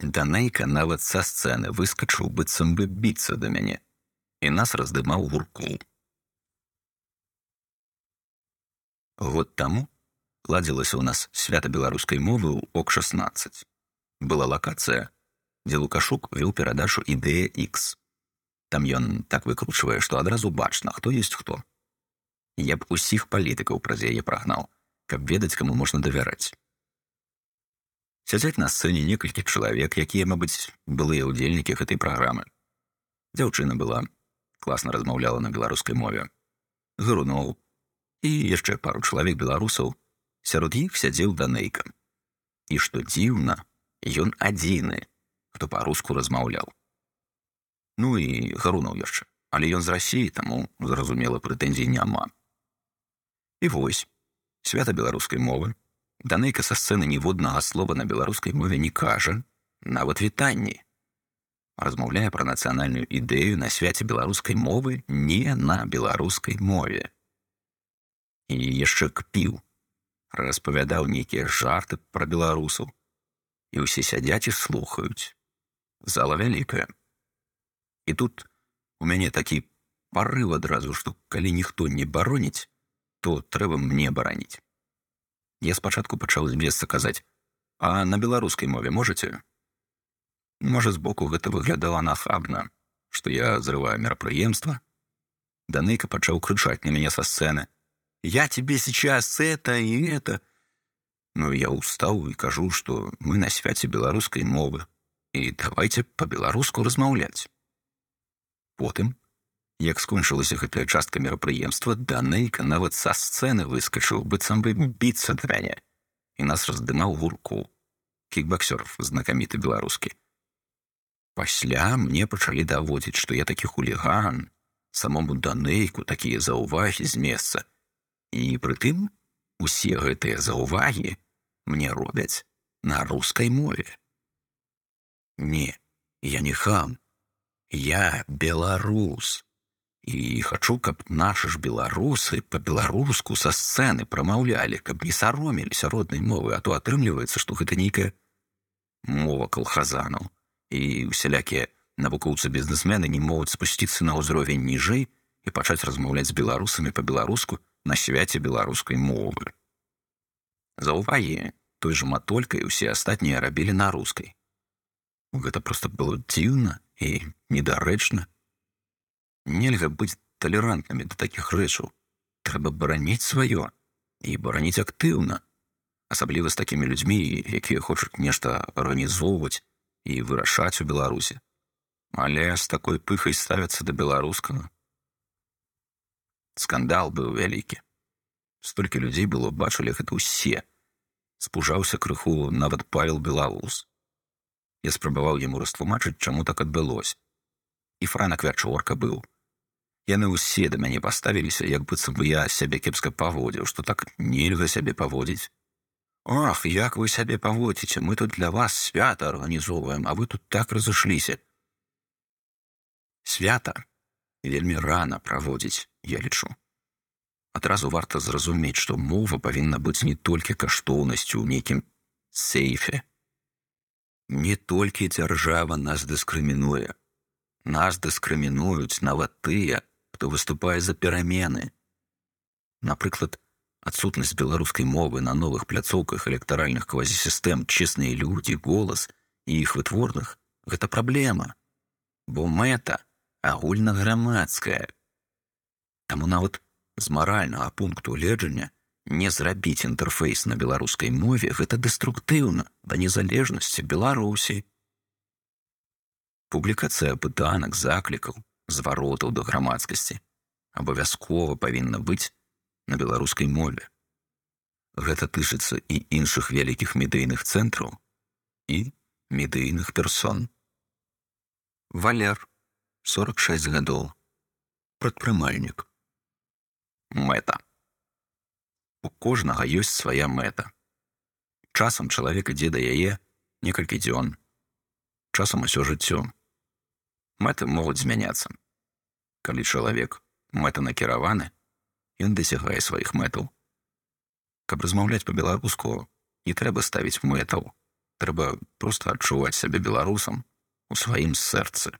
Данейка нават са сцэны выскачыў быццам бы біцца да мяне і нас раздымаў гурку. Год таму ладзілася ў нас свята беларускай мовы ў ок 16. Была лакацыя, дзе лукашук вёў перадачу ідэя X. Там ён так выкручвае, што адразу бачна, хто ёсць хто. Я б усіх палітыкаў праз яе прагнаў, каб ведаць, каму можна давяраць. Сядзяць на сцэне некалькі чалавек, якія, мабыць, былыя ўдзельнікі гэтай праграмы. Дзяўчына была, класна размаўляла на беларускай мове. Грунуў, і яшчэ пару чалавек беларусаў сярод іх сядзеў данейка і што дзіўна ён адзіны хто па-руску размаўляў ну і гарунаў яшчэ але ён з рассіі таму зразумела прэтэнзій няма. І вось свята беларускай мовы данейка са сцэны ніводнага слова на беларускай мове не кажа. Нават вітанні размаўляе пра нацыянальную ідэю на свяце беларускай мовы не на беларускай мове. І яшчэ кпіў распавядаў нейкія жарты пра беларусаў і ўсе сядзяць і слухаюць зала вялікая і тут у мяне такі парыв адразу што калі ніхто не бароніць то трэба мне бараніць я спачатку пачаў з месца казаць а на беларускай мове можете можа збоку гэта выглядала нахабна што я зрываю мерапрыемства данейка пачаў крычаць на мяне са сцэны я тебе сейчас это и это. Ну, я устал и кажу, что мы на святе белорусской мовы, и давайте по-беларуску размаўляць. Потым, як скончылася гэтая частка мерапрыемства, Данейка нават са сцэны выскачыў, быццам бы біцца мяне, і нас раздымаў гурку. Кікбаксёр знакаміты беларускі. Пасля мне пачалі даводзіць, што я такі хуліган, самому Данейку такія заўвагі з месца, І прытым усе гэтыя заўвагі мне робяць на рускай мове. Не, я не хам, я беларус і хачу, каб нашы ж беларусы па-беларуску са сцэны прамаўлялі, каб не сароміліся роднай мовы, а то атрымліваецца, што гэта нейкая мова калхазанаў і усялякія навукоўцы бізнесмены не могуць спусціцца на ўзровень ніжэй і пачаць размаўляць з беларусамі па-беларуску, на свяце беларускай мовы. Заўвагі той жа матолькай усе астатнія рабілі на рускай. Гэта проста было дзіўна і недарэчна. Нельга быць талерантнымі да такіх рэчаў. трэба бараніць сваё і бараніць актыўна, асабліва з такімі людзьмі, якія хочуць нешта арганізоўваць і вырашаць у Беларусі. Але з такой пыхай ставяцца да беларускага. Скандал быў вялікі. Столькі людзей было бачылі гэта ўсе. Спужаўся крыху нават павел белаус. Я спрабаваў яму растлумачыць чаму так адбылось. І франак вячорка быў яны ўсе да мяне паставіліся як быццам бы я сябе кепска паводзіў што так нельга сябе паводзіць ах як вы сябе паводзіце мы тут для вас свята арганізоўваем а вы тут так разышліся свята вельмі рана праводзіць я лічу адразу варта зразумець што мова павінна быць не толькі каштоўнасцю ў нейкім сейфе не толькі дзяржава нас дыскрымінуе нас дыскрымінуюць нават тыя хто выступае за перамены напрыклад адсутнасць беларускай мовы на новых пляцоўках электаральных квазісістэм чесныя людзі голас і іх вытворных гэта праблема бо мэта агульнаграмадская. Таму нават з маральнага пункту гледжання не зрабіць інтэрфейс на беларускай мове гэта дэструктыўна да незалежнасці Беларусі. Публікацыя пытанак заклікаў зваротаў да грамадскасці абавязкова павінна быць на беларускай мове. Гэта тычыцца і іншых вялікіх медыйных цэнтраў і медыйных персон. Валер 46 гадоў. Прадпрымальнік. Мэта. У кожнага ёсць свая мэта. Часам чалавек ідзе да яе некалькі дзён. Часам усё жыццё. Мэты могуць змяняцца. Калі чалавек мэтанакіраваны, ён дасягае сваіх мэтаў. Каб размаўляць па-беларуску, не трэба ставіць мэтаў, трэба проста адчуваць сябе беларусам у сваім сэрцы.